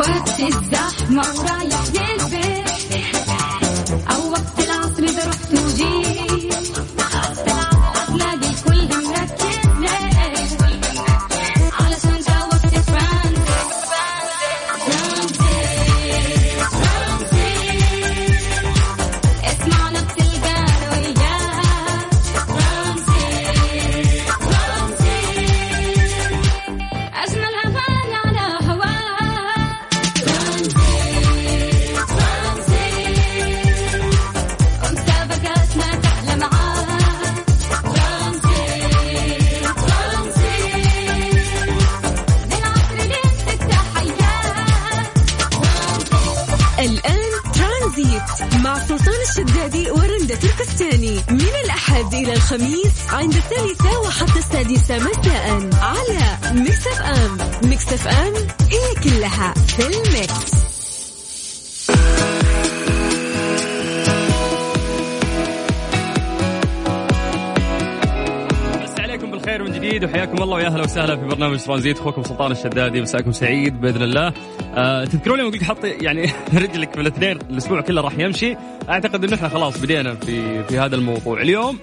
وقت الزحمة ورايح للبيت. الخميس عند الثالثة وحتى السادسة مساء على ميكس أف أم ميكس أف أم هي كلها في الميكس. بالخير من جديد وحياكم الله ويا أهلا وسهلا في برنامج ترانزيت. أخوكم سلطان الشدادي مساكم سعيد بإذن الله. آه تذكرون لما قلت حط يعني رجلك في الاثنين الأسبوع كله راح يمشي. أعتقد انه إحنا خلاص بدينا في في هذا الموضوع. اليوم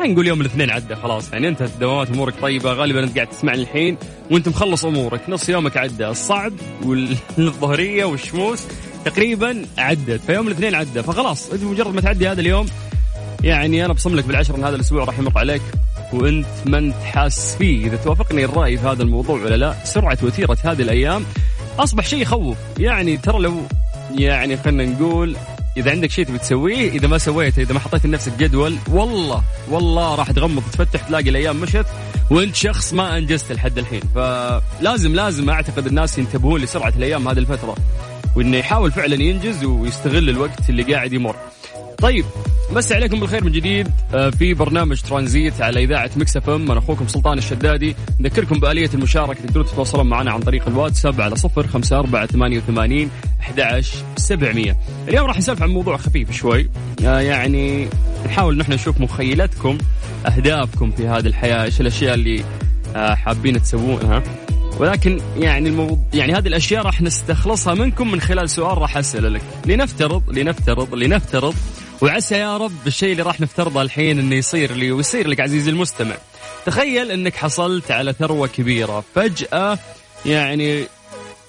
خلينا نقول يوم الاثنين عدى خلاص. يعني انت دوامات أمورك طيبة غالبا أنت قاعد تسمعني الحين وأنت مخلص أمورك. نص يومك عدى. الصعب والظهرية والشموس تقريبا عدت. فيوم الاثنين عدى. فخلاص انت مجرد ما تعدي هذا اليوم يعني أنا بصم لك بالعشر ان هذا الأسبوع راح يمر عليك. وأنت ما انت حاس فيه. إذا توافقني الرأي في هذا الموضوع ولا لا سرعة وتيرة هذه الأيام أصبح شيء يخوف. يعني ترى لو يعني خلينا نقول إذا عندك شيء تبي تسويه إذا ما سويته إذا ما حطيت لنفسك جدول والله والله راح تغمض تفتح تلاقي الأيام مشت وأنت شخص ما أنجزت لحد الحين. فلازم لازم أعتقد الناس ينتبهون لسرعة الأيام هذه الفترة وإنه يحاول فعلا ينجز ويستغل الوقت اللي قاعد يمر. طيب مسي عليكم بالخير من جديد. آه، في برنامج ترانزيت على إذاعة مكس إف إم. أنا أخوكم سلطان الشدادي. نذكركم بآلية المشاركة تقدرون تتواصلون معنا عن طريق الواتساب على صفر خمسة أربعة ثمانية وثمانين أحد سبعمية. اليوم راح نسولف عن موضوع خفيف شوي. آه، يعني نحاول نحن نشوف مخيلتكم أهدافكم في هذه الحياة إيش الأشياء اللي آه، حابين تسوونها. ولكن يعني الموضوع يعني هذه الأشياء راح نستخلصها منكم من خلال سؤال راح أسأله لك. لنفترض لنفترض لنفترض وعسى يا رب الشيء اللي راح نفترضه الحين إنه يصير لي ويصير لك عزيزي المستمع. تخيل إنك حصلت على ثروة كبيرة. فجأة يعني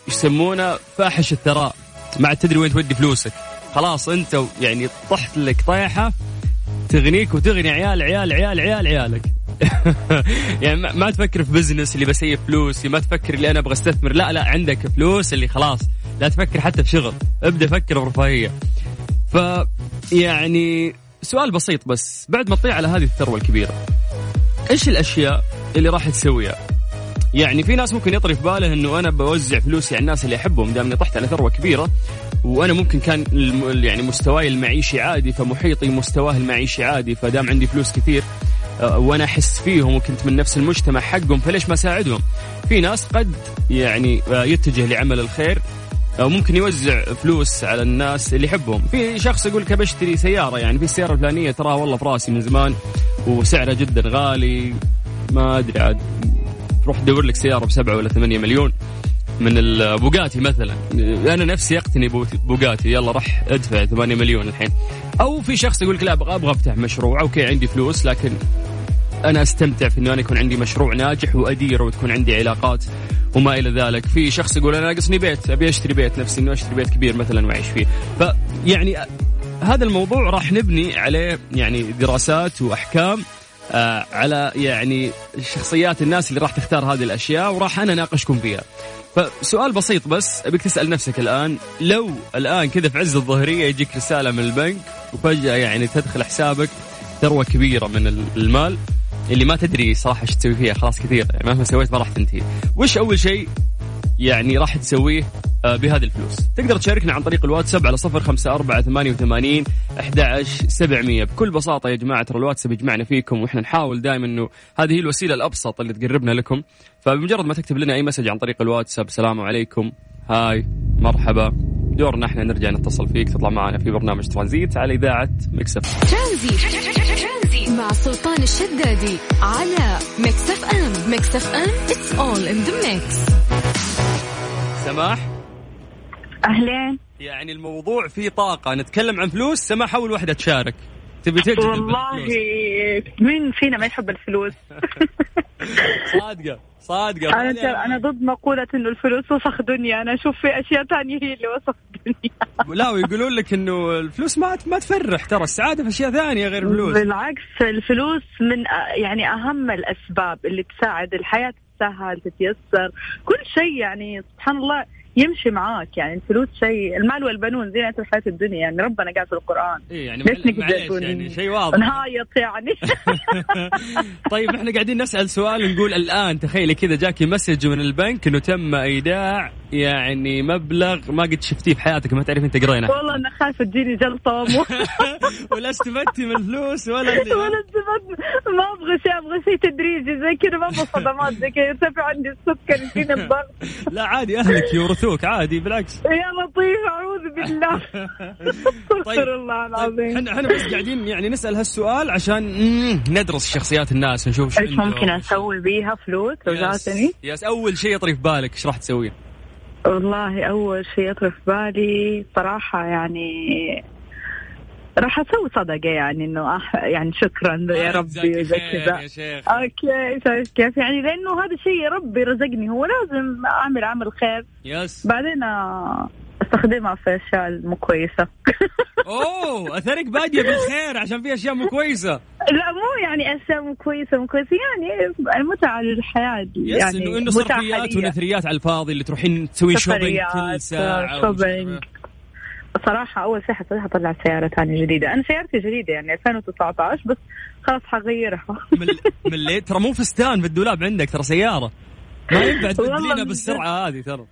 يسمونه فاحش الثراء. ما عاد تدري وين تودي فلوسك. خلاص أنت يعني طحت لك طيحة تغنيك وتغني عيال عيال عيال عيال عيالك. يعني ما- تفكر في بزنس اللي بسيف فلوس ما تفكر اللي أنا أبغى أستثمر. لا لا عندك فلوس اللي خلاص. لا تفكر حتى في شغل. ابدأ فكر برفاهية. ف يعني سؤال بسيط بس بعد ما تطيع على هذه الثروة الكبيرة إيش الأشياء اللي راح تسويها يعني في ناس ممكن يطري في باله إنه أنا بوزع فلوسي على الناس اللي أحبهم دام إني طحت على ثروة كبيرة وأنا ممكن كان يعني مستواي المعيشي عادي فمحيطي مستواه المعيشي عادي فدام عندي فلوس كثير آه، وأنا أحس فيهم وكنت من نفس المجتمع حقهم فليش ما أساعدهم؟ في ناس قد يعني آه، يتجه لعمل الخير ممكن يوزع فلوس على الناس اللي يحبهم. في شخص يقول لك بشتري سيارة يعني في السيارة الفلانية تراها والله في راسي من زمان وسعرها جدا غالي. ما أدري عاد تروح تدور لك سيارة بسبعة ولا ثمانية مليون من البوغاتي مثلا. أنا نفسي أقتني بو- بوغاتي يلا راح أدفع 8 مليون الحين. أو في شخص يقول لك لا أبغى أفتح مشروع okay عندي فلوس لكن أنا أستمتع في إنه أنا يكون عندي مشروع ناجح واديره وتكون عندي علاقات وما إلى ذلك. في شخص يقول أنا ناقصني بيت أبي أشتري بيت نفسي إنه أشتري بيت كبير مثلا وأعيش فيه. فيعني هذا الموضوع راح نبني عليه يعني دراسات وأحكام آه على يعني شخصيات الناس اللي راح تختار هذه الأشياء وراح أنا أناقشكم فيها. فسؤال بسيط بس أبيك تسأل نفسك الآن لو الآن كذا في عز الظهرية يجيك رسالة من البنك وفجأة يعني تدخل حسابك ثروة كبيرة من المال اللي ما تدري صراحة إيش تسوي فيها خلاص كثير. يعني مهما سويت ما راح تنتهي. وش أول شيء يعني راح تسويه؟ آه، بهذه الفلوس. تقدر تشاركنا عن طريق الواتساب على صفر خمسة أربعة ثمانية وثمانين أحد سبعمية. بكل بساطة يا جماعة ترى الواتساب يجمعنا فيكم وإحنا نحاول دائما أنه هذه هي الوسيلة الأبسط اللي تقربنا لكم. فبمجرد ما تكتب لنا أي message عن طريق الواتساب السلام عليكم. hi مرحبا. دورنا إحنا نرجع نتصل فيك تطلع معنا في برنامج ترانزيت على إذاعة مكسف ترانزيت. مع سلطان الشدادي على ميكس اف ام ميكس اف ام it's all in the mix. سماح؟ أهلين. يعني الموضوع فيه طاقة. نتكلم عن فلوس. سما حول واحدة تشارك. تبي تجذب والله. مين فينا ما يحب الفلوس؟ صادقة صادقة. أنا ترى أنا ضد مقولة إنه الفلوس وسخ دنيا. أنا أشوف في أشياء تانية هي اللي وسخ دنيا. لا ويقولون لك إنه الفلوس ما ما تفرح. ترى السعادة في أشياء ثانية غير الفلوس. بالعكس الفلوس من أ- يعني أهم الأسباب اللي تساعد الحياة تتسهل تتيسر. كل شيء يعني سبحان الله يمشي معاك يعني الفلوس شيء المال والبنون زينة الحياة الدنيا يعني ربنا قال في القرآن. إيه يعني ليش نقدر يعني شيء واضح. نهايط يعني. طيب إحنا قاعدين نسأل سؤال نقول الآن تخيلي كذا جاكي مسج من البنك إنه تم إيداع يعني مبلغ ما قد شفتيه في حياتك ما تعرف انت قرينه. والله أنا خايفة تجيني ومو- ولا استفدتي من الفلوس ولا اللي ولا استفدت. ما أبغى شيء أبغى شيء تدريجي زي كذا ما أبغى صدمات زي كذا. يرتفع عندي السكر يجيني الضغط. لا عادي أهلك يورثوك عادي بالعكس. يا لطيف أعوذ بالله. استغفر الله العظيم. إحنا إحنا بس قاعدين يعني نسأل هالسؤال عشان ندرس شخصيات الناس نشوف شو إيش. ممكن أسوي بيها فلوس لو. جاتني؟ يس أول شيء يطري في بالك إيش راح تسوي؟ والله أول شيء يطري في بالي صراحة يعني راح أسوي صدقة يعني إنه أح... يعني شكرا يا ربي وزي كذا okay شايف كيف يعني؟ لأنه هذا شيء ربي رزقني هو لازم أعمل عمل خير. yes. بعدين آه، استخدمها في أشياء مو كويسه أوه أثرك بادية بالخير عشان في أشياء مو كويسه لا مو يعني أشياء مو كويسه مو كويسه يعني المتعة للحياة yes يعني انه إنه صرفيات. ونثريات على الفاضي اللي تروحين تسوين shopping كل ساعة shopping. وش- صراحة أول شيء حسويها أطلع سيارة ثانية جديدة، أنا سيارتي جديدة يعني 2019 بس خلاص حغيرها. اللي ترى مو فستان في الدولاب عندك ترى سيارة ما ينفع تبدلينها من بالسرعة هذه ترى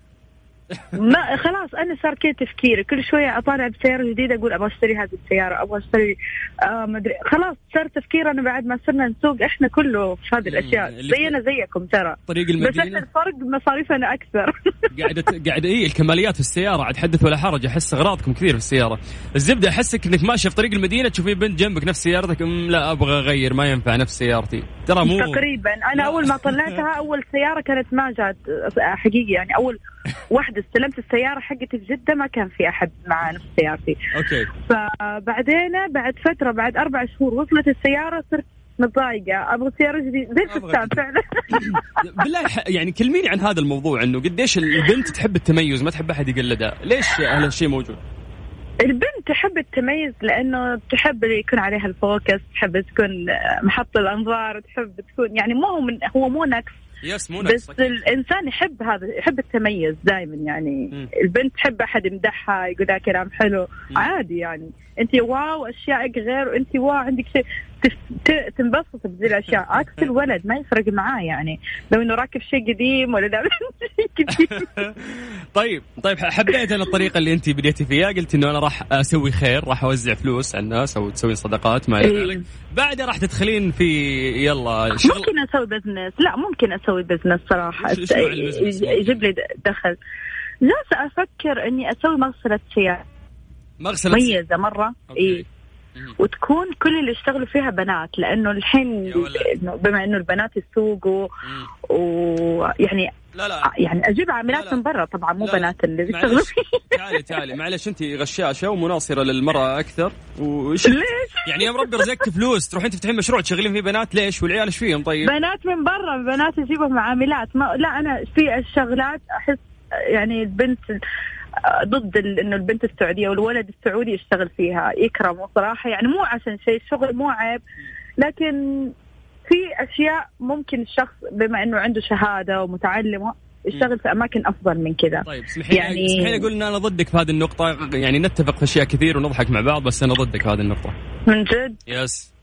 ما خلاص أنا صار كذا تفكيري. كل شوية أطالع بسيارة جديدة أقول أبغى أشتري هذه السيارة أبغى أشتري آه مدري خلاص صار تفكيرنا بعد ما صرنا نسوق إحنا كله في هذه اللي- زينا زيكم ترى. طريق بس إحنا المدينة الفرق مصاريفنا أكثر. قاعدة قاعدة اي الكماليات في السيارة عاد حدث ولا حرج. أحس أغراضكم كثير في السيارة. الزبدة أحسك إنك ماشي في طريق المدينة تشوفي بنت جنبك نفس سيارتك أم لا أبغى أغير ما ينفع نفس سيارتي. ترى مو تقريبا. أنا أول ما طلعتها أول سيارة كانت ما جات حقيقي يعني. أول واحدة استلمت السيارة حقتي في جدة ما كان في أحد مع نفس سيارتي. okay. فبعدين بعد فترة بعد أربع شهور وصلت السيارة صرت متضايقة. أبغى سيارة جديدة. زي الفستان فعلا؟ بالله يعني كلميني عن هذا الموضوع إنه قديش البنت تحب التميز؟ ما تحب أحد يقلدها ليش هالشيء موجود؟ البنت تحب التميز لأنه تحب يكون عليها ال focus تحب تكون محط الأنظار تحب تكون يعني مو هو من هو مو نقص. yes مو بس نقص الإنسان يحب هذا يحب التميز دائما يعني مم. البنت تحب أحد يمدحها يقول لها كلام حلو مم. عادي يعني انت wow اشيائك غير وانت wow عندك شيء تنبسط بذي الأشياء. عكس الولد ما يفرق معاه يعني. لو إنه راكب شيء قديم ولا لابس شيء قديم طيب طيب حبيت أنا الطريقة اللي انت بديتي فيها. قلت إنه أنا راح أسوي خير راح أوزع فلوس على الناس أو تسوين صدقات ما إلى إيه. ذلك. بعدها راح تدخلين في يلا شغل. ممكن أسوي business لا ممكن أسوي business صراحة. يج- يجيب لي دخل. جالسه أفكر إني أسوي مغسلة سيارة. مغسلة مميزة مرة. اي. وتكون كل اللي يشتغلوا فيها بنات لأنه الحين يا بما إنه البنات يسوقوا. ويعني لا لا. يعني أجيب لا، عاملات لا. من برا طبعا مو لا،. بنات اللي بيشتغلوا فيه تعالي تعالي. معلش انت غشاشة ومناصرة للمرأة أكثر. وش ليش؟ يعني يوم ربي رزقك فلوس. تروحين تفتحين مشروع تشغلين فيه بنات ليش؟ والعيال إيش فيهم؟ طيب؟ بنات من برا بنات يجيبهم عاملات ما لا أنا في الشغلات أحس يعني البنت ضد إنه البنت السعودية والولد السعودي يشتغل فيها يكرموا صراحة. يعني مو عشان شيء الشغل مو عيب. لكن في أشياء ممكن الشخص بما إنه عنده شهادة ومتعلم يشتغل في أماكن أفضل من كذا. طيب اسمحي يعني-. اسمحي أقول إن أنا ضدك في هذه النقطة. يعني نتفق في أشياء كثير ونضحك مع بعض بس أنا ضدك في هذه النقطة. من جد؟ يس.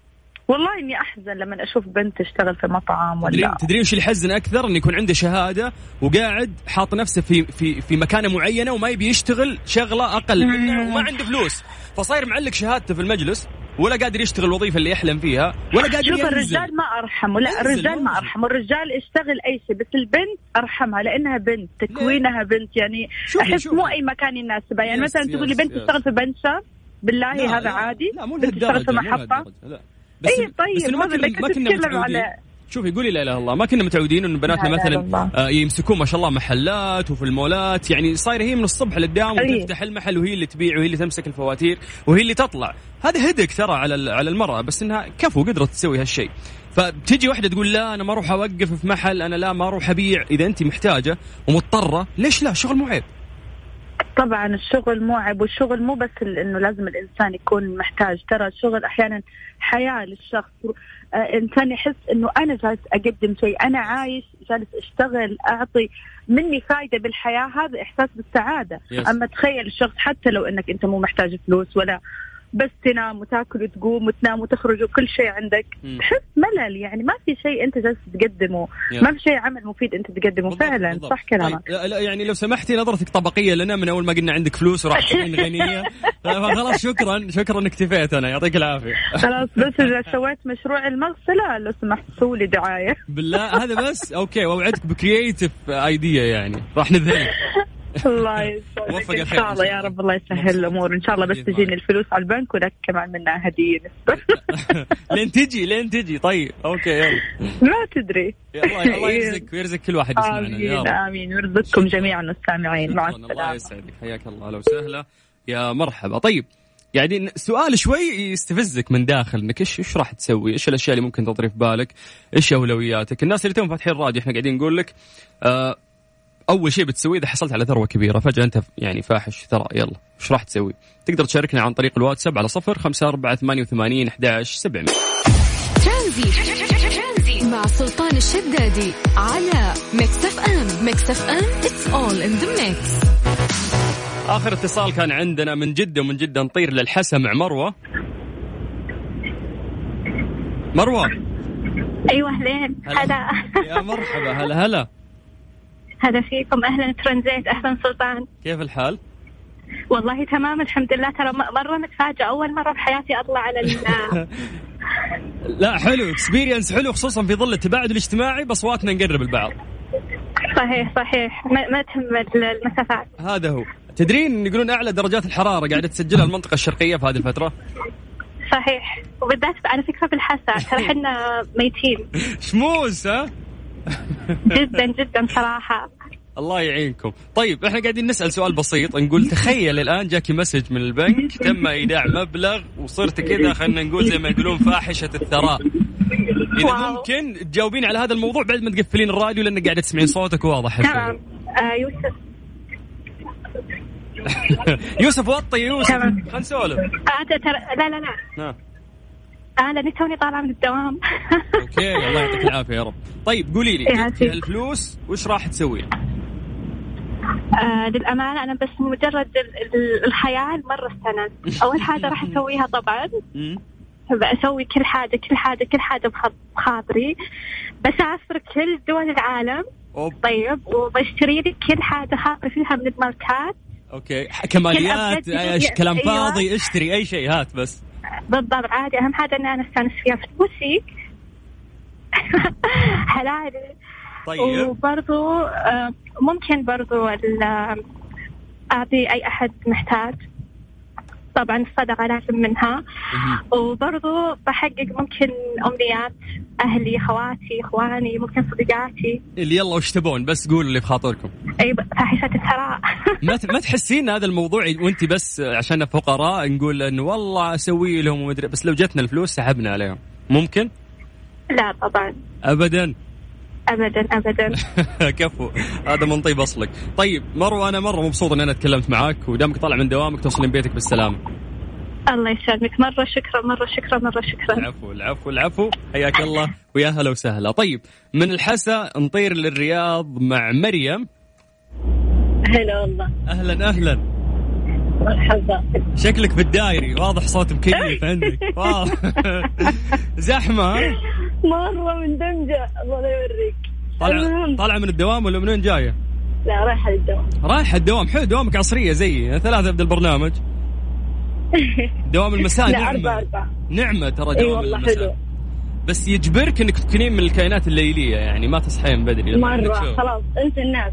والله إني أحزن لما أشوف بنت تشتغل في مطعم ولا تدرين وش يحزن أكثر؟ انه يكون عنده شهادة وقاعد حاط نفسه في في في مكانة معينة وما يبي يشتغل شغلة أقل منها وما عنده فلوس. فصاير معلق شهادته في المجلس ولا قادر يشتغل الوظيفة اللي يحلم فيها ولا قادر شوف الرجال ما أرحمه لا الرجال ما. أرحمه. الرجال يشتغل أي شيء بس البنت أرحمها لأنها بنت تكوينها بنت. يعني أحس. مو أي مكان يناسبها. يعني مثلا تقول لي بنت. تشتغل في بنشر بالله هذا عادي لا مو بنت تشتغل في محطة. بس اي طيب بس ما كنا ما كنا متعودين. على شوفي قولي لا إله إلا الله. ما كنا متعودين إنه بناتنا مثلا. آه، يمسكون ما شاء الله محلات وفي المولات. يعني صايرة هي من الصبح للدوام أي. وتفتح المحل وهي اللي تبيع وهي اللي تمسك الفواتير وهي اللي تطلع. هذا هدك ترى على على المرأة بس إنها كفو قدرت تسوي هالشيء. فتجي واحدة تقول لا أنا ما أروح أوقف في محل أنا لا ما أروح أبيع. إذا انت محتاجة ومضطرة ليش لا؟ شغل مو عيب. طبعا الشغل مو عيب والشغل مو بس إنه لازم الإنسان يكون محتاج. ترى الشغل أحيانا حياة للشخص. آه إنسان يحس إنه أنا جالس أقدم شيء أنا عايش جالس أشتغل أعطي مني فايدة بالحياة هذا إحساس بالسعادة. Yes. أما تخيل الشخص حتى لو إنك أنت مو محتاج فلوس ولا بس تنام وتاكل وتقوم وتنام وتخرج وكل شيء عندك. تحس ملل يعني ما في شيء أنت جالس تقدمه. Yeah. ما في شيء عمل مفيد أنت تقدمه. بالضبط، فعلا بالضبط. صح كلامك. طيب لا يعني لو سمحتي نظرتك طبقية لنا من أول ما قلنا عندك فلوس وراح تصيرين غنية. فخلاص شكرا شكرا اكتفيت أنا. يعطيك العافية. خلاص بس إذا سويت مشروع المغسلة لو سمحت سوي لي دعاية. بالله هذا بس؟ okay وأوعدك ب creative idea يعني. راح نذهلك الله يسعدك. وفق إن شاء الله يا رب الله يسهل الأمور. إن شاء الله بس تجيني الفلوس على البنك ولك كمان منها هديه لين تجي لين تجي. طيب okay يلا. ما تدري. الله يرزقك ويرزق كل واحد يسمعنا آمين آمين. ويرزقكم جميعا المستمعين مع شكراً، الله السلامة. يسعدك. حياك الله. لو سهلة. يا مرحبا. طيب يعني سؤال شوي يستفزك من داخل انك إيش إيش راح تسوي؟ إيش الأشياء اللي ممكن تطري في بالك؟ إيش أولوياتك؟ الناس اللي توهم فاتحين الراديو إحنا قاعدين نقول لك آه أول شيء بتسويه إذا حصلت على ثروة كبيرة فجأة أنت يعني فاحش ثراء يلا إيش راح تسوي؟ تقدر تشاركنا عن طريق الواتساب على صفر خمسة أربعة ثمانية وثمانين أحد عشر سبعمية ترانزي مع سلطان الشدادي على Mix FM Mix FM it's all in the mix. آخر اتصال كان عندنا من جدة ومن جدة نطير للحسا مع مروة. مروة. أيوه أهلين. هلا. يا مرحبا هلا هلا. هلا فيكم. أهلا ترانزيت أهلا سلطان. كيف الحال؟ والله تمام الحمد لله. ترى م- مرة متفاجئة. أول مرة بحياتي أطلع على ال- لا حلو. اكسبيرينس حلو خصوصا في ظل التباعد الاجتماعي باصواتنا نقرب البعض. صحيح صحيح. ما, ما تهم ال- المسافات. هذا هو. تدرين يقولون أعلى درجات الحرارة قاعدة تسجلها المنطقة الشرقية في هذه الفترة؟ صحيح. وبالذات على فكرة بالحسا ترى إحنا ميتين. شموس ها؟ جدا جدا صراحة. الله يعينكم. طيب إحنا قاعدين نسأل سؤال بسيط. نقول تخيل الآن جاكي مسج من البنك تم إيداع مبلغ وصرت كذا خلينا نقول زي ما يقولون فاحشة الثراء. إذا wow. ممكن تجاوبين على هذا الموضوع بعد ما تقفلين الراديو لانك قاعدة تسمعين صوتك واضح تمام. آه يوسف. يوسف وطي يوسف. خلينا نسولف. آه ترى لا لا لا. ها. آه لاني توني طالعة من الدوام. okay الله يعطيك العافية يا رب. طيب قولي لي الفلوس وش راح تسوي؟ آه للأمانة أنا بس مجرد ال- ال- الخيال مرة استانست أول حاجة راح أسويها طبعا. بسوي كل حاجة كل حاجة كل حاجة بخاطري. بسافر كل دول العالم. أوب. طيب وبشتري لي كل حاجة خاطري فيها من الماركات. okay. كماليات إيش كلام أيوة. فاضي اشتري أي شيء هات بس. بالضبط. عادي أهم حاجة إني أنا أستأنس فيها فلوسي. حلالي طيب. وبرضو آه، ممكن برضو ال- أعطي أي أحد محتاج. طبعا الصدقة لازم منها. وبرضو بحقق ممكن أمنيات أهلي خواتي إخواني ممكن صديقاتي. اللي يلا وش تبون؟ بس قولوا اللي في خاطركم أي فاحشة الثراء. ما ما تحسين هذا الموضوع وأنت بس عشان فقراء نقول إنه والله أسوي لهم ومدري بس لو جتنا الفلوس سحبنا عليهم. ممكن؟ لا طبعا. ابدا. أبدا أبدا. كفو هذا من طيب أصلك. طيب مروة أنا مرة مبسوط ان أنا تكلمت معاك ودامك طالع من دوامك توصلين بيتك بالسلامه الله يسلمك. مرة شكرا مرة شكرا مرة شكرا. العفو العفو العفو. حياك الله ويا هلا وسهلا. طيب من الحسا نطير للرياض مع مريم. هلا والله. أهلا أهلا. مرحبا شكلك في الدايري واضح صوت مكيف عندك. واضح. زحمة ها؟ مرة من دمجة الله لا يوريك. طالعه المهم. طالعه من الدوام ولا من وين جاية؟ لا رايحة للدوام. رايحة الدوام. حلو دوامك عصرية زيي ثلاثة يبدا البرنامج. دوام المساء لا أربعة أربعة. نعمة ترى اي دوام والله المساء. حلو. بس يجبرك إنك تكونين من الكائنات الليلية يعني ما تصحين بدري مرة. خلاص أنت الناس.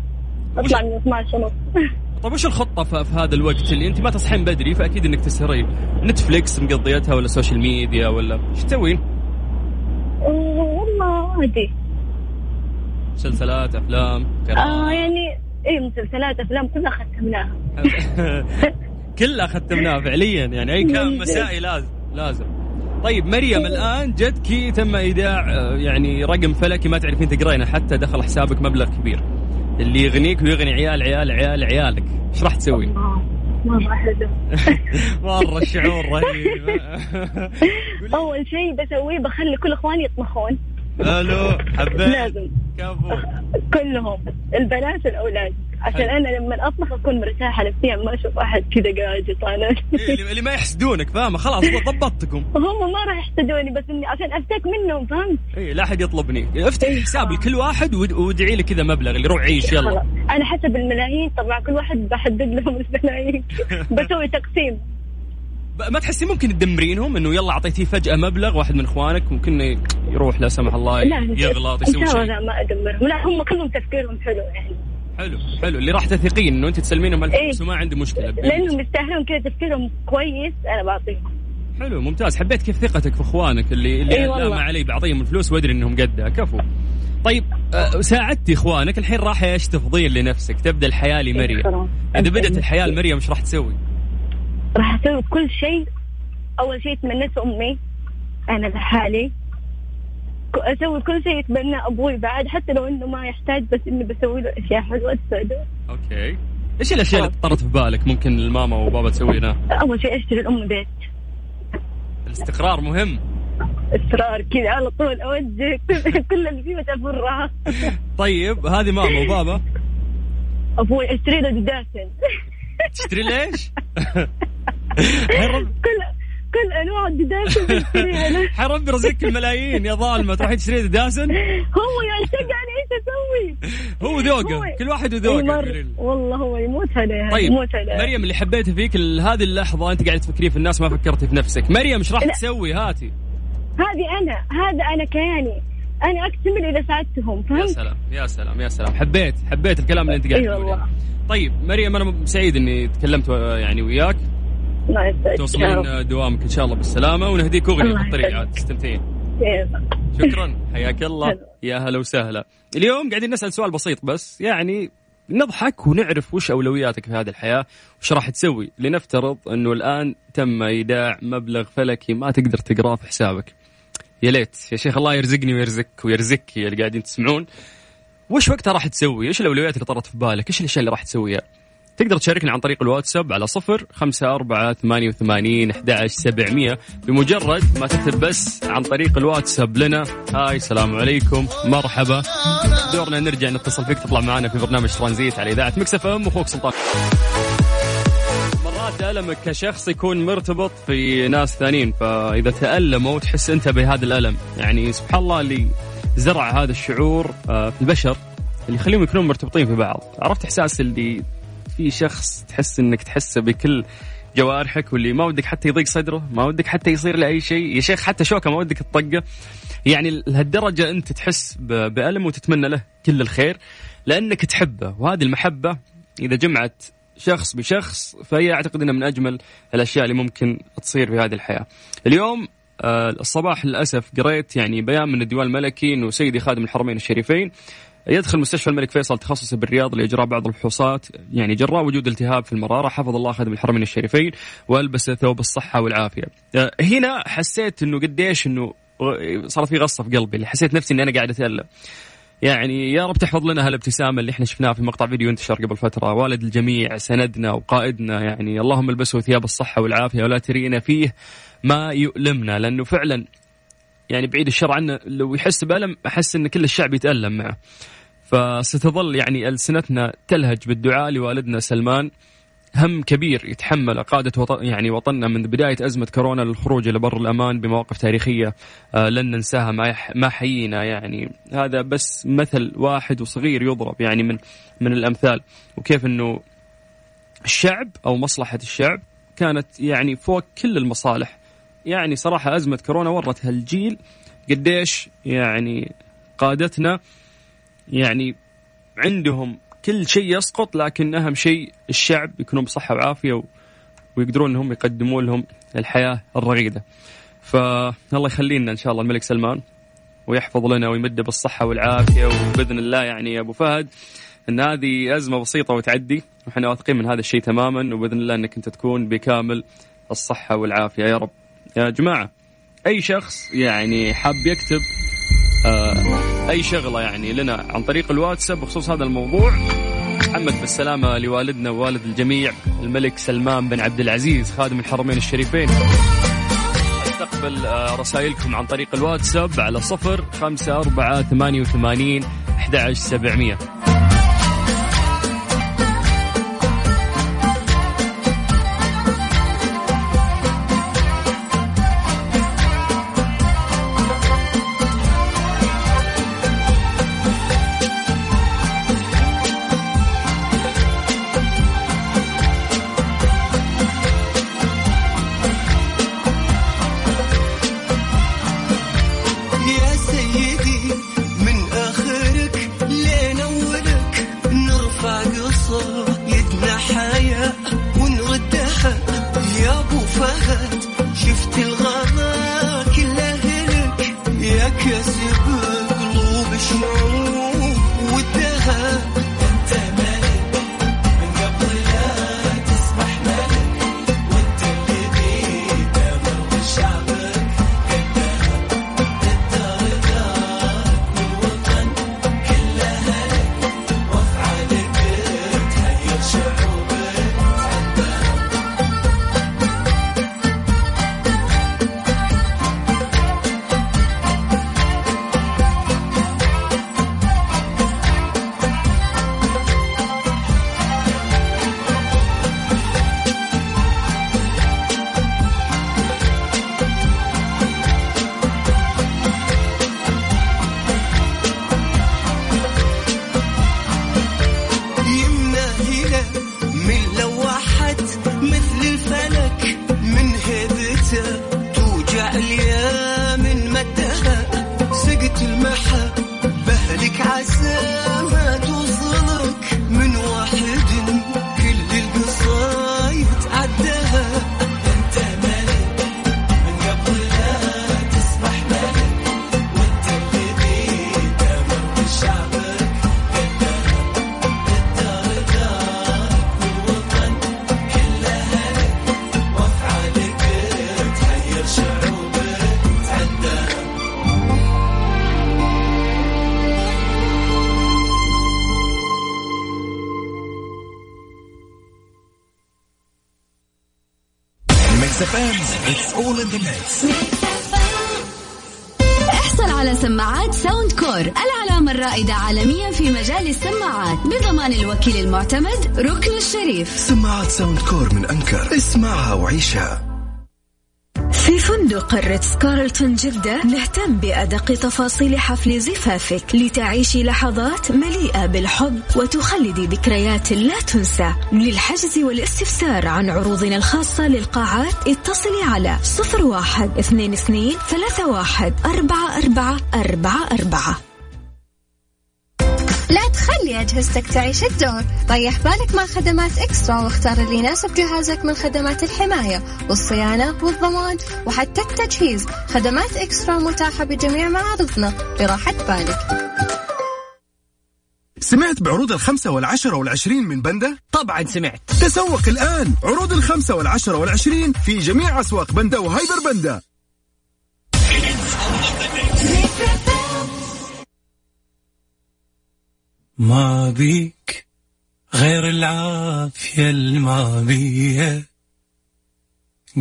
أطلع من 12 ونص طيب وش الخطة في, هذا الوقت اللي أنت ما تصحين بدري؟ فأكيد إنك تسهرين Netflix مقضيتها ولا social media ولا إيش تسوين؟ والله عادي مسلسلات أفلام آه قراءة يعني اي مسلسلات أفلام كلها ختمناها كلها ختمناها فعليا يعني أي كان مسائي لازم لازم. طيب مريم الآن جدك تم إيداع آه، يعني رقم فلكي ما تعرفين تقرينه حتى دخل حسابك مبلغ كبير. اللي يغنيك ويغني عيال عيال عيال عيالك. إيش راح تسوي؟ مرة حلو مره الشعور رهيب. أول شيء بسويه بخلي كل إخواني يطبخون. ألو حبيت. لازم. كفو. كلهم. البنات والأولاد. عشان. أنا لما اطبخ أكون مرتاحة نفسيا ما أشوف أحد كذا قاعد يطالع. إيه، اللي ما يحسدونك فاهمة؟ خلاص ضبطتكم. هم ما راح يحسدوني بس إني عشان أفتك منهم فهمت؟ اي لا أحد يطلبني. افتح إيه، حساب. لكل واحد واد- وادعي لي كذا مبلغ اللي روح عيش يلا. خلاص. أنا حسب الملايين طبعا كل واحد بحدد لهم الملايين. بسوي تقسيم. ما تحسي ممكن تدمرينهم إنه يلا أعطيتيه فجأة مبلغ واحد من إخوانك ممكن يروح لا سمح الله يغلط يسوي شيء. لا ما أدمرهم. لا هم كلهم تفكيرهم حلو يعني. حلو حلو. اللي راح تثقين إنه أنت تسلمينهم الفلوس إيه. وما عندي مشكلة. لأنهم يستاهلون كذا تفكيرهم كويس أنا بعطيهم. حلو ممتاز. حبيت كيف ثقتك في إخوانك اللي اللي لا والله. ما علي بعطيهم الفلوس وأدري إنهم قدها. كفو. طيب آه، ساعدتي إخوانك الحين راح إيش تفضين لنفسك؟ تبدأ الحياة لمريم. خلاص. إذا بدأت الحياة لمريم إيش راح تسوي؟ راح أسوي كل شيء. أول شيء تمنيت امي أنا لحالي أسوي كل شيء يتمنى أبوي بعد حتى لو إنه ما يحتاج بس إني بسوي له أشياء حلوة تسعده أوكي. إيش الأشياء اللي طرت في بالك ممكن الماما وبابا تسوينها؟ أول شيء أشتري لامي بيت. الاستقرار مهم. اصرار كذا على طول أوجه كل- اللي فيه أفرها. طيب هذه ماما وبابا. أبوي أشتري له دداسن تشتري ليش؟ كل كل أنواع الدداسن بشتريها ربي رزقك الملايين يا ظالمة. تروحين تشتري داسن هو يعشق يعني إيش أسوي؟ هو ذوقه. كل واحد وذوقه. والله هو يموت عليها طيب يموت عليها. مريم اللي حبيته فيك هذه اللحظة أنت قاعدة تفكرين في الناس ما فكرتي في نفسك. مريم إيش راح. تسوي؟ هاتي. هذه أنا هذا أنا كياني. أنا أكتمل إذا ساعدتهم يا؟ سلام يا سلام يا سلام. حبيت حبيت الكلام اللي أنت قاعد والله. طيب مريم أنا سعيد إني تكلمت و- يعني وياك. الله يسعدك. توصلين دوامك إن شاء الله بالسلامة ونهديك اغنيه في الطريق. عاد تستمتعين. شكرا حياك الله. يا هلا وسهلا اليوم قاعدين نسأل سؤال بسيط بس يعني نضحك ونعرف وش أولوياتك في هذه الحياة وش راح تسوي لنفترض إنه الآن تم إيداع مبلغ فلكي ما تقدر تقراه في حسابك يا ليت يا شيخ الله يرزقني ويرزقك ويرزقك اللي قاعدين تسمعون وش وقتها راح تسوي؟ إيش الأولويات اللي طرت في بالك؟ إيش الأشياء اللي راح تسويها؟ تقدر تشاركنا عن طريق الواتساب على صفر خمسة أربعة ثمانية وثمانين أحد سبعمية. بمجرد ما تكتب بس عن طريق الواتساب لنا. هاي السلام عليكم. مرحبا. دورنا نرجع نتصل فيك. تطلع معنا في برنامج ترانزيت على إذاعة مكسف أم أخوك سلطان. مرات ألمك كشخص يكون مرتبط في ناس ثانيين فإذا تألموا تحس أنت بهذا الألم. يعني سبحان الله اللي زرع هذا الشعور آه، في البشر اللي يخليهم يكونون مرتبطين في بعض. عرفت إحساس اللي في شخص تحس إنك تحسه بكل جوارحك واللي ما ودك حتى يضيق صدره ما ودك حتى يصير له أي شيء. يا شيخ حتى شوكة ما ودك تطقه. يعني لهالدرجة أنت تحس بألم وتتمنى له كل الخير لأنك تحبه. وهذه المحبة إذا جمعت شخص بشخص فهي أعتقد إنها من أجمل الأشياء اللي ممكن تصير في هذه الحياة. اليوم آه، الصباح للأسف قريت يعني بيان من الديوان الملكي إنه سيدي خادم الحرمين الشريفين يدخل مستشفى الملك فيصل تخصصي بالرياض لإجراء بعض الفحوصات يعني جراء وجود التهاب في المرارة حفظ الله خادم الحرمين الشريفين وألبس ثوب الصحة والعافية. آه، هنا حسيت إنه قديش إنه غ- صار في غصة في قلبي اللي حسيت نفسي إني أنا قاعد أتألم. يعني يا رب تحفظ لنا هالابتسامة اللي إحنا شفناها في مقطع فيديو انتشر قبل فترة والد الجميع سندنا وقائدنا يعني اللهم البسه ثياب الصحة والعافية ولا ترينا فيه ما يؤلمنا لأنه فعلا يعني بعيد الشر عنه لو يحس بألم أحس أن كل الشعب يتألم معه. فستظل يعني ألسنتنا تلهج بالدعاء لوالدنا سلمان. هم كبير يتحمل قادة وطن يعني وطننا من بداية أزمة كورونا للخروج إلى بر الأمان بمواقف تاريخية آه لن ننساها ما, حيينا يعني. هذا بس مثل واحد وصغير يضرب يعني من من الأمثال. وكيف أنه الشعب أو مصلحة الشعب كانت يعني فوق كل المصالح. يعني صراحة أزمة كورونا ورت هالجيل قديش يعني قادتنا يعني عندهم كل شيء يسقط لكن أهم شيء الشعب يكونوا بصحة وعافية و... ويقدرون أنهم يقدموا لهم الحياة الرغيدة. فالله يخلينا إن شاء الله الملك سلمان ويحفظ لنا ويمده بالصحة والعافية وبإذن الله يعني يا أبو فهد أن هذه أزمة بسيطة وتعدي وإحنا واثقين من هذا الشيء تماما وبإذن الله أنك أنت تكون بكامل الصحة والعافية. يا رب. يا جماعة أي شخص يعني حاب يكتب آه أي شغلة يعني لنا عن طريق الواتساب بخصوص هذا الموضوع محمد بالسلامة لوالدنا ووالد الجميع الملك سلمان بن عبد العزيز خادم الحرمين الشريفين. أستقبل آه، رسائلكم عن طريق الواتساب على صفر خمسة أربعة ثمانية وثمانين أحد عشر سبعمية. مقر ريتس كارلتون جدة نهتم بأدق تفاصيل حفل زفافك لتعيشي لحظات مليئة بالحب وتخلدي ذكريات لا تنسى. للحجز والاستفسار عن عروضنا الخاصة للقاعات اتصلي على 01 22 31 44 44 لا تخلي أجهزتك تعيش الدور. ريح بالك مع خدمات إكسترا واختار اللي يناسب جهازك من خدمات الحماية والصيانة والضمان وحتى التجهيز. خدمات إكسترا متاحة بجميع معارضنا. لراحة بالك. سمعت بعروض الخمسة والعشرة والعشرين من بندا؟ طبعا سمعت. تسوق الآن عروض الخمسة والعشرة والعشرين في جميع أسواق بندا وهايبر بندا. ما بيك غير العافية المابية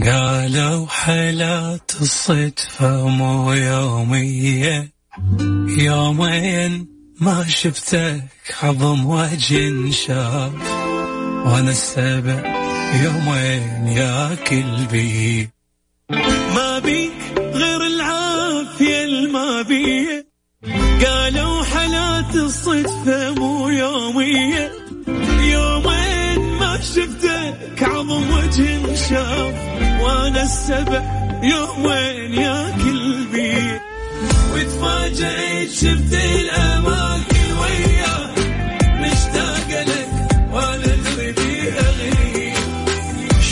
قالوا حالات الصدفة مو يومية. يومين ما شفتك عظم وجه انشاف وأنا السبع يومين ياكل بي ما الصدفة مو يومية. يومين ما شفتك عظم وجه انشاف وأنا السبع يومين ياكل بي وتفاجئت شفت الاماكن وياك مشتاق لك وأنا دربي اغني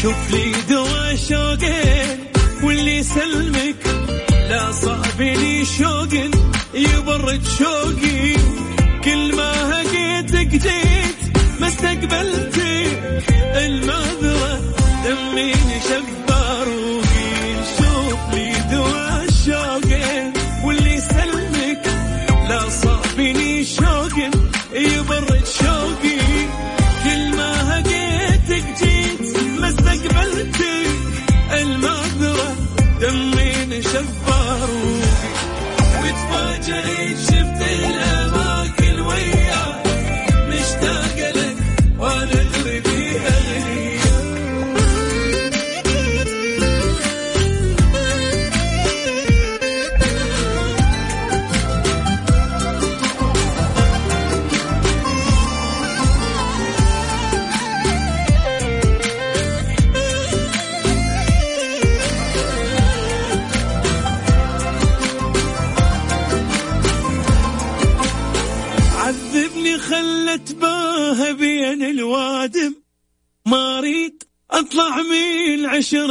شوف لي دوا شوقين واللي يسلمك. لا صابني شوق يبرد شوقي. كل ما هقيتك جيت ما استقبلتك المذرة دمي نشف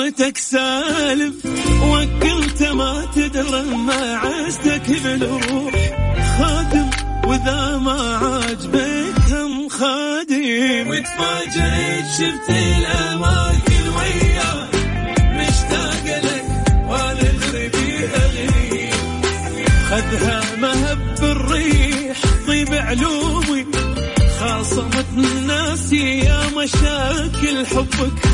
عشرتك سالم وكلت ما تدرى ما عزتك بالروح خادم واذا ما عاجبك هم خادم. وتفاجئت شفت الأماكن وياك مشتاق لك وأنا غربي اغني خذها مهب الريح طيب علومي خاصمت الناس يا مشاكل حبك.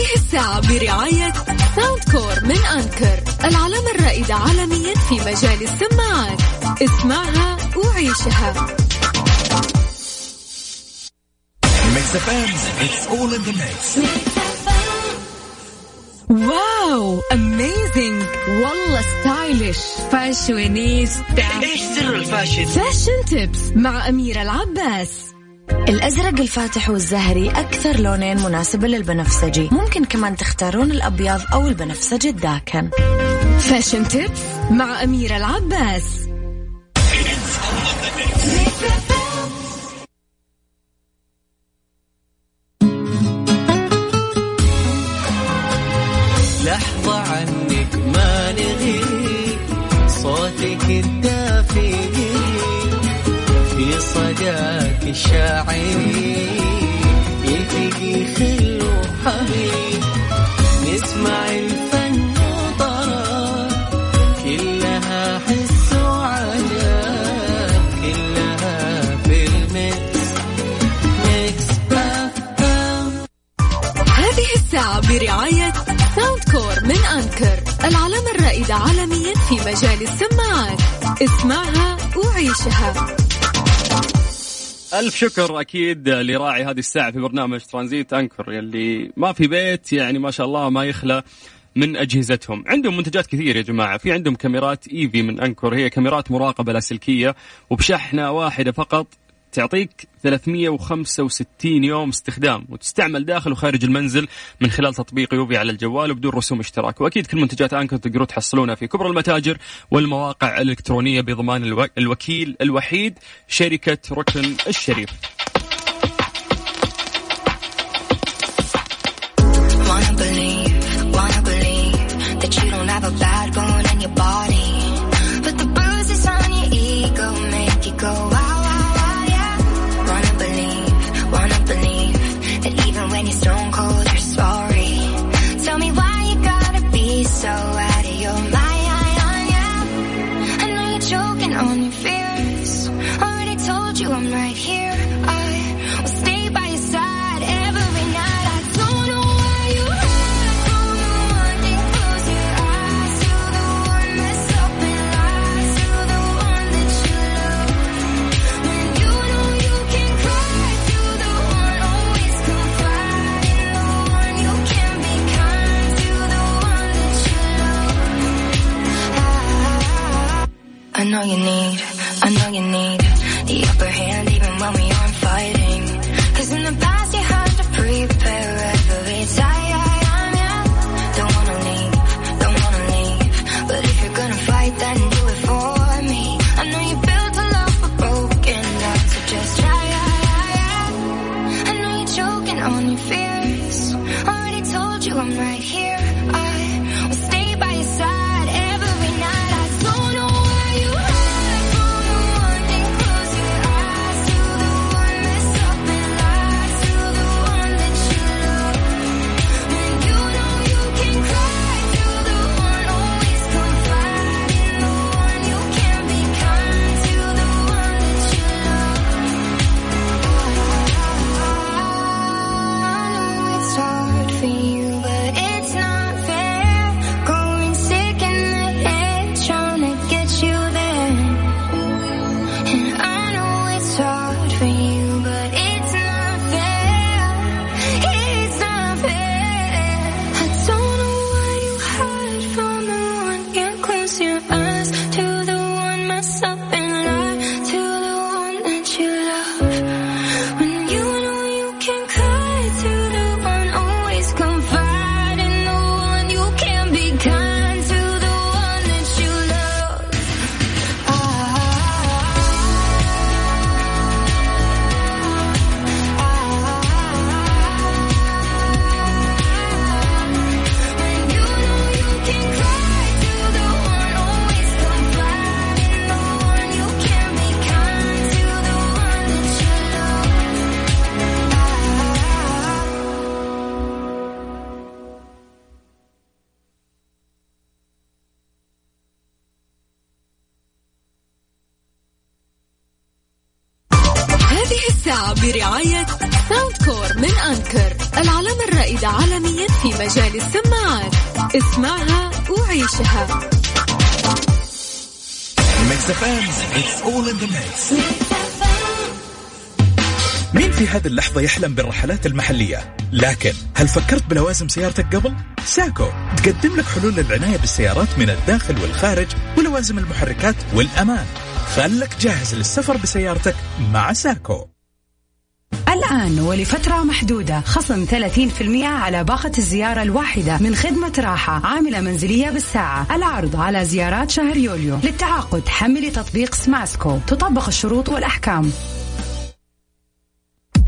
هذه الساعة برعاية Soundcore من Anker العلامة الرائدة عالميا في مجال السماعات. اسمعها وعيشها. Mix FM it's all in the mix wow amazing والله stylish fashionista إيش سر ال fashion؟ fashion tips مع أميرة العباس. الأزرق الفاتح والزهري أكثر لونين مناسبة للبنفسجي. ممكن كمان تختارون الأبيض أو البنفسجي الداكن. فاشن تيبس مع أميرة العباس. برعاية Soundcore من Anker العلامة الرائدة عالميا في مجال السماعات. اسمعها وعيشها. ألف شكر أكيد لراعي هذه الساعة في برنامج ترانزيت Anker يلي ما في بيت يعني ما شاء الله ما يخلى من أجهزتهم. عندهم منتجات كثير يا جماعة. في عندهم كاميرات eufy من Anker هي كاميرات مراقبة لاسلكيه وبشحنة واحدة فقط تعطيك 365 يوم استخدام وتستعمل داخل وخارج المنزل من خلال تطبيق يوفي على الجوال وبدون رسوم اشتراك. وأكيد كل منتجات أنكر تقدروا تحصلونها في كبرى المتاجر والمواقع الإلكترونية بضمان ألو... الوكيل الوحيد شركة ركن الشريف. you need. The upper hand even when we FM it's all in the mix مين في هذه اللحظة يحلم بالرحلات المحلية؟ لكن هل فكرت بلوازم سيارتك قبل؟ ساكو تقدم لك حلول للعناية بالسيارات من الداخل والخارج ولوازم المحركات والأمان خلك جاهز للسفر بسيارتك مع ساكو الآن ولفترة محدودة خصم 30% على باقة الزيارة الواحدة من خدمة راحة عاملة منزلية بالساعة. العرض على زيارات شهر يوليو للتعاقد حملي تطبيق سماسكو. تطبق الشروط والأحكام.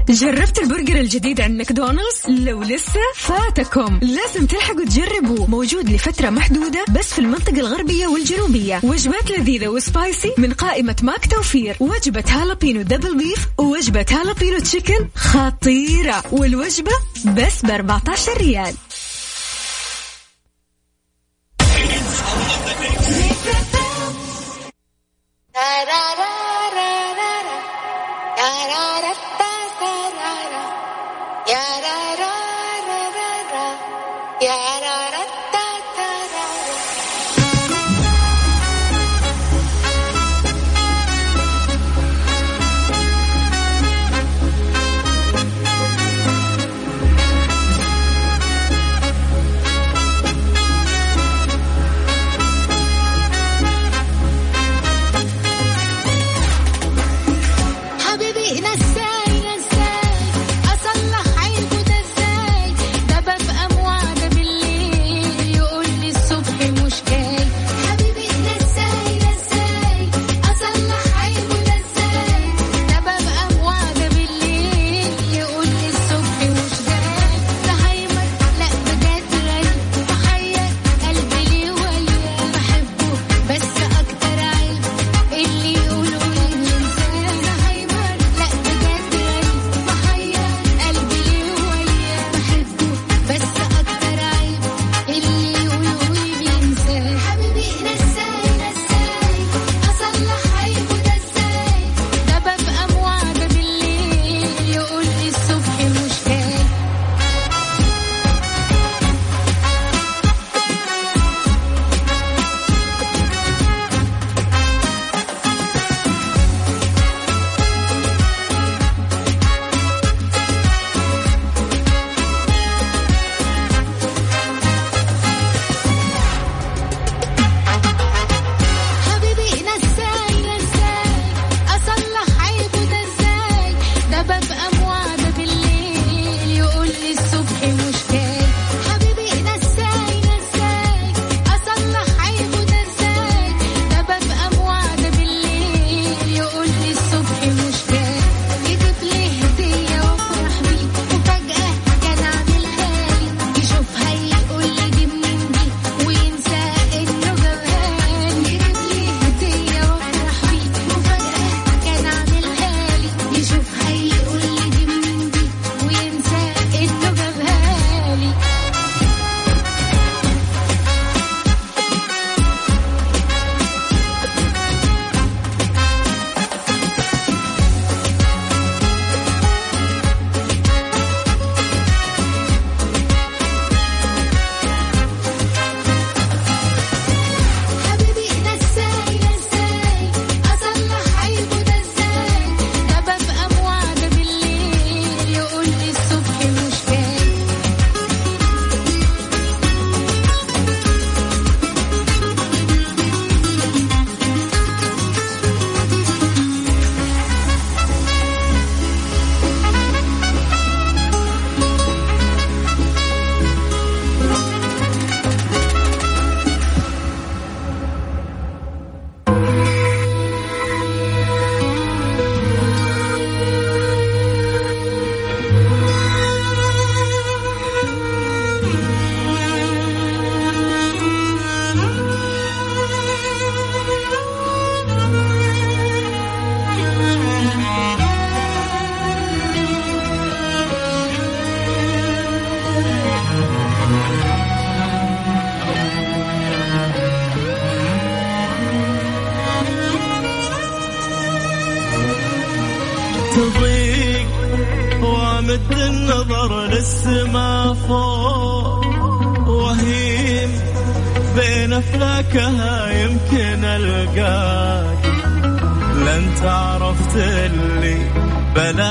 جربت البرجر الجديد عند ماكدونالدز؟ لو لسه فاتكم. لازم تلحقوا تجربوه موجود لفترة محدودة بس في المنطقة الغربية والجنوبية. وجبات لذيذة و spicy من قائمة ماك توفير. وجبة هالابينو double beef ووجبة هالابينو chicken خطيرة. والوجبة بس ب 14 ريال. Da da da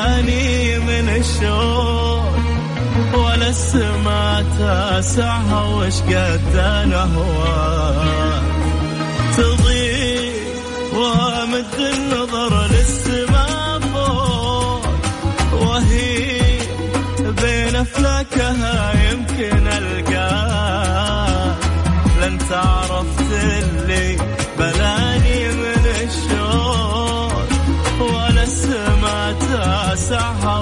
عيني من الشوق ولا السما تاسعها وش قد نهوى. تضيء وامد النظر للسما فوق وهي بين أفلاكها يمكن القاك لن تعرف اللي Sahara.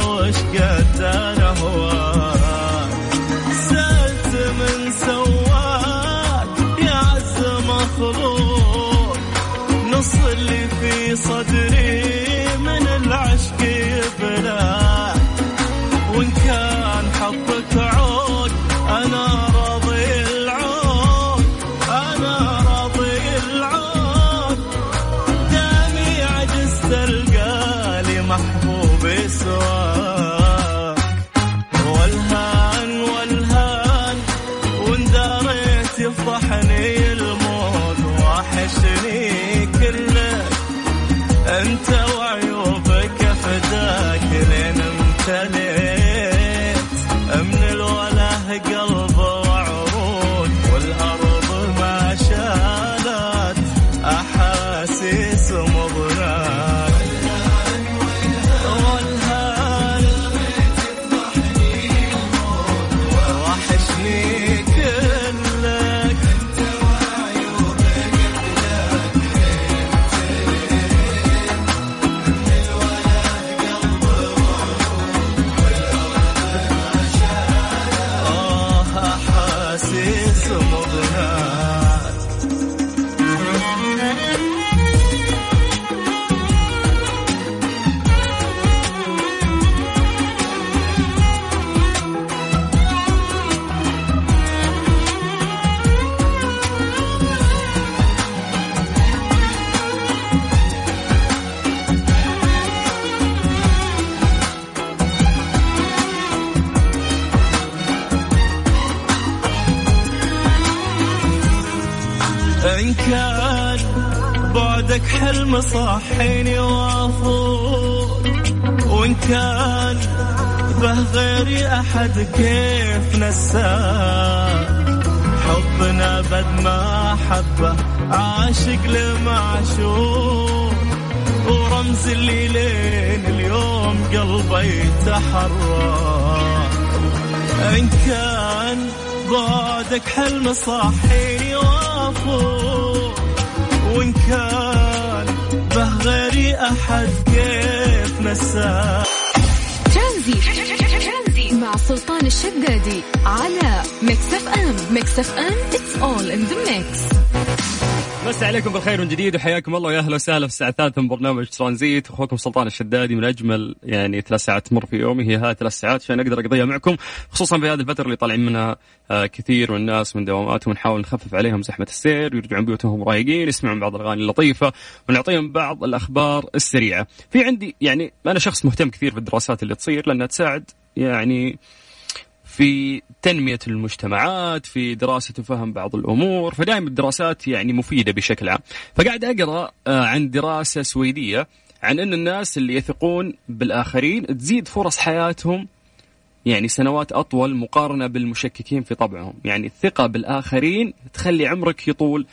أحد كيف نساك حبنا بد ما حبه عاشق لمعشوق. ورمز اللي لين اليوم قلبي يتحرك. إن كان بعدك حلم صحيني وأفوق. وإن كان به غيري أحد كيف نساك ترانزي مع سلطان الشدادي على Mix FM Mix FM it's all in the mix مسا عليكم بالخير من جديد وحياكم الله. ويا أهلا وسهلا في الساعة الثالثه من برنامج ترانزيت. أخوكم سلطان الشدادي من أجمل يعني ثلاث ساعات تمر في يومي. هي هاي ثلاث ساعات عشان أقدر أقضيها معكم خصوصا في هذه الفترة اللي طالعين منها آه، كثير من الناس من دواماتهم. ونحاول نخفف عليهم زحمة السير ويرجعون بيوتهم رايقين يسمعون بعض الأغاني اللطيفة ونعطيهم بعض الأخبار السريعة. في عندي يعني أنا شخص مهتم كثير بالدراسات اللي تصير لأنها تساعد يعني في تنمية المجتمعات في دراسة وفهم بعض الأمور فدائما الدراسات يعني مفيدة بشكل عام. فقاعد أقرأ آه، عن دراسة سويدية عن أن الناس اللي يثقون بالآخرين تزيد فرص حياتهم يعني سنوات أطول مقارنة بالمشككين في طبعهم. يعني الثقة بالآخرين تخلي عمرك يطول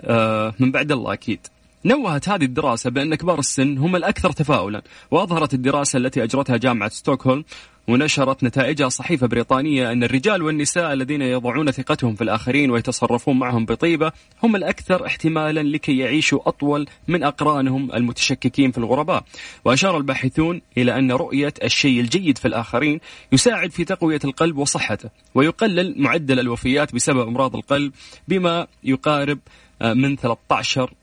آه، من بعد الله أكيد. نوهت هذه الدراسة بأن كبار السن هم الأكثر تفاؤلا وأظهرت الدراسة التي أجرتها جامعة ستوكهولم ونشرت نتائجها صحيفة بريطانية أن الرجال والنساء الذين يضعون ثقتهم في الآخرين ويتصرفون معهم بطيبة هم الأكثر احتمالا لكي يعيشوا أطول من أقرانهم المتشككين في الغرباء. وأشار الباحثون إلى أن رؤية الشيء الجيد في الآخرين يساعد في تقوية القلب وصحته ويقلل معدل الوفيات بسبب أمراض القلب بما يقارب آه، من 13 في المئة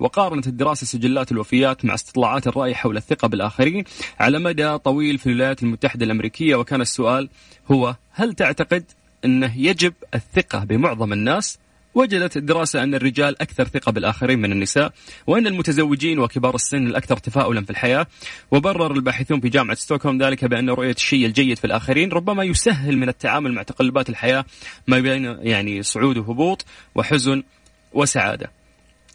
وقارنت الدراسة سجلات الوفيات مع استطلاعات الرأي حول الثقة بالآخرين على مدى طويل في الولايات المتحدة الأمريكية. وكان السؤال هو هل تعتقد أنه يجب الثقة بمعظم الناس؟ وجدت الدراسة أن الرجال أكثر ثقة بالآخرين من النساء وأن المتزوجين وكبار السن الأكثر تفاؤلا في الحياة. وبرر الباحثون في جامعة ستوكهولم ذلك بأن رؤية الشيء الجيد في الآخرين ربما يسهل من التعامل مع تقلبات الحياة ما بين يعني صعود وهبوط وحزن وسعادة.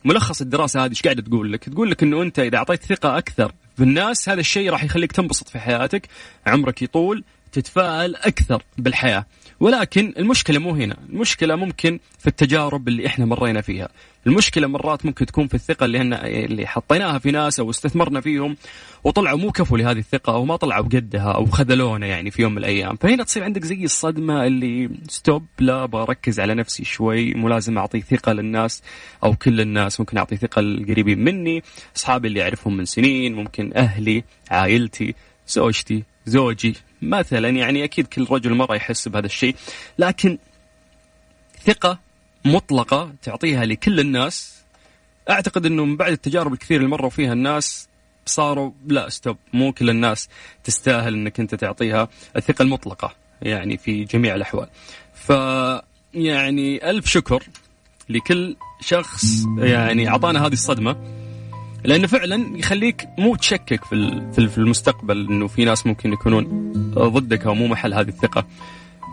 ملخص الدراسة هذه إيش قاعدة تقول لك؟ تقول لك إنه أنت إذا أعطيت ثقة أكثر بالناس هذا الشيء راح يخليك تنبسط في حياتك، عمرك يطول، تتفائل أكثر بالحياة، ولكن المشكلة مو هنا، المشكلة ممكن في التجارب اللي إحنا مرينا فيها، المشكلة مرات ممكن تكون في الثقة اللي هن اللي حطيناها في ناس أو استثمرنا فيهم وطلعوا مو كفوا لهذه الثقة أو ما طلعوا بقدها أو خذلونا يعني في يوم من الأيام، فهنا تصير عندك زي الصدمة اللي ستوب لا بركز على نفسي شوي، مو لازم أعطي ثقة للناس أو كل الناس، ممكن أعطي ثقة للقريبين مني، أصحابي اللي أعرفهم من سنين، ممكن أهلي، عائلتي، زوجتي زوجي. مثلا يعني أكيد كل رجل مره يحس بهذا الشيء لكن ثقة مطلقة تعطيها لكل الناس أعتقد إنه من بعد التجارب الكثير اللي مروا فيها الناس صاروا لا ستوب مو كل الناس تستاهل إنك أنت تعطيها الثقة المطلقة يعني في جميع الأحوال. ف يعني ألف شكر لكل شخص يعني أعطانا هذه الصدمة لأنه فعلا يخليك مو تشكك في في ال- في المستقبل إنه في ناس ممكن يكونون ضدك أو مو محل هذه الثقة.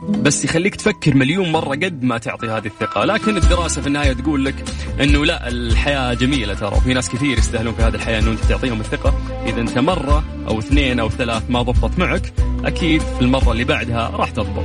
بس يخليك تفكر مليون مرة قد ما تعطي هذه الثقة. لكن الدراسة في النهاية تقول لك أنه لا الحياة جميلة ترى وفي ناس كثير يستاهلون في هذه الحياة أنه أنت تعطيهم الثقة. إذا أنت مرة أو اثنين أو ثلاث ما ضبطت معك أكيد في المرة اللي بعدها راح تضبط.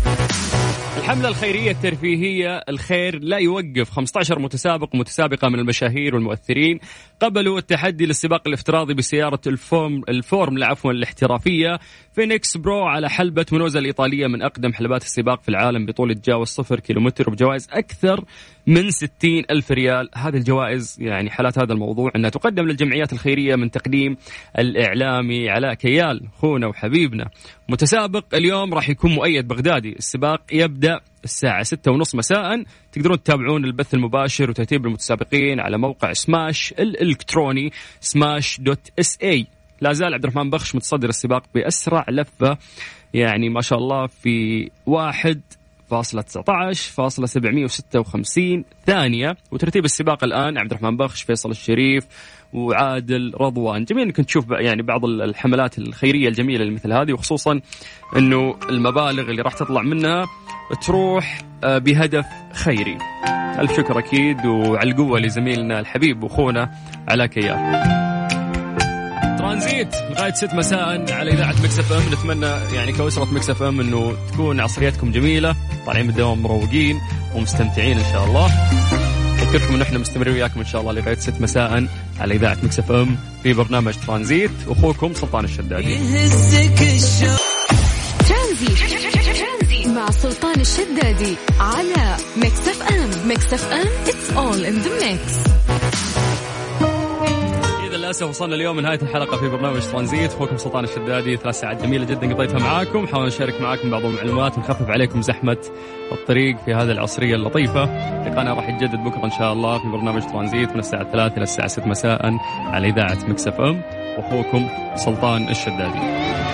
الحملة الخيرية الترفيهية الخير لا يوقف. 15 متسابق ومتسابقة من المشاهير والمؤثرين. قبلوا التحدي للسباق الافتراضي بسيارة الفورم الفورمولا عفوا الاحترافية. Phoenix Pro على حلبة مونزا الإيطالية من أقدم حلبات السباق في العالم بطول تجاوز صفر كيلومتر وبجوائز أكثر من 60 ألف ريال. هذه الجوائز يعني حالات هذا الموضوع أنها تقدم للجمعيات الخيرية من تقديم الإعلامي علاء كيال أخونا وحبيبنا. متسابق اليوم راح يكون مؤيد بغدادي. السباق يبدأ الساعة ستة ونص مساء. تقدرون تتابعون البث المباشر وترتيب المتسابقين على موقع سماش الإلكتروني سماش دوت إس إي. لا زال عبد الرحمن بخش متصدر السباق بأسرع لفة. يعني ما شاء الله في واحد فاصلة 19 756 ثانية. وترتيب السباق الآن عبد الرحمن بخش فيصل الشريف وعادل رضوان. جميل إنك تشوف يعني بعض الحملات الخيرية الجميلة اللي مثل هذه وخصوصا إنه المبالغ اللي راح تطلع منها تروح آه، بهدف خيري. ألف شكر أكيد وعلى القوة لزميلنا الحبيب وأخونا علاء كيال ترانزيت. لغاية 6 مساء على إذاعة Mix FM. نتمنى يعني كأسرة Mix FM إنه تكون عصريتكم جميلة طالعين من الدوام مروقين ومستمتعين إن شاء الله. أذكركم إن إحنا مستمرين وياكم إن شاء الله لغاية 6 مساء على إذاعة Mix FM في برنامج ترانزيت. أخوكم سلطان الشدادي. يهزك الشوق ترانزيت مع سلطان الشدادي على Mix FM. Mix FM it's all in the mix إذا للأسف وصلنا اليوم لنهاية الحلقة في برنامج ترانزيت. أخوكم سلطان الشدادي ثلاث ساعات جميلة جدا قضيتها معاكم. حاول نشارك معاكم بعض المعلومات ونخفف عليكم زحمة الطريق في هذه العصرية اللطيفة. لقانا راح يتجدد بكرة إن شاء الله في برنامج ترانزيت من الساعة 3 إلى الساعة 6 مساء على إذاعة مكسف أم. وأخوكم سلطان الشدادي.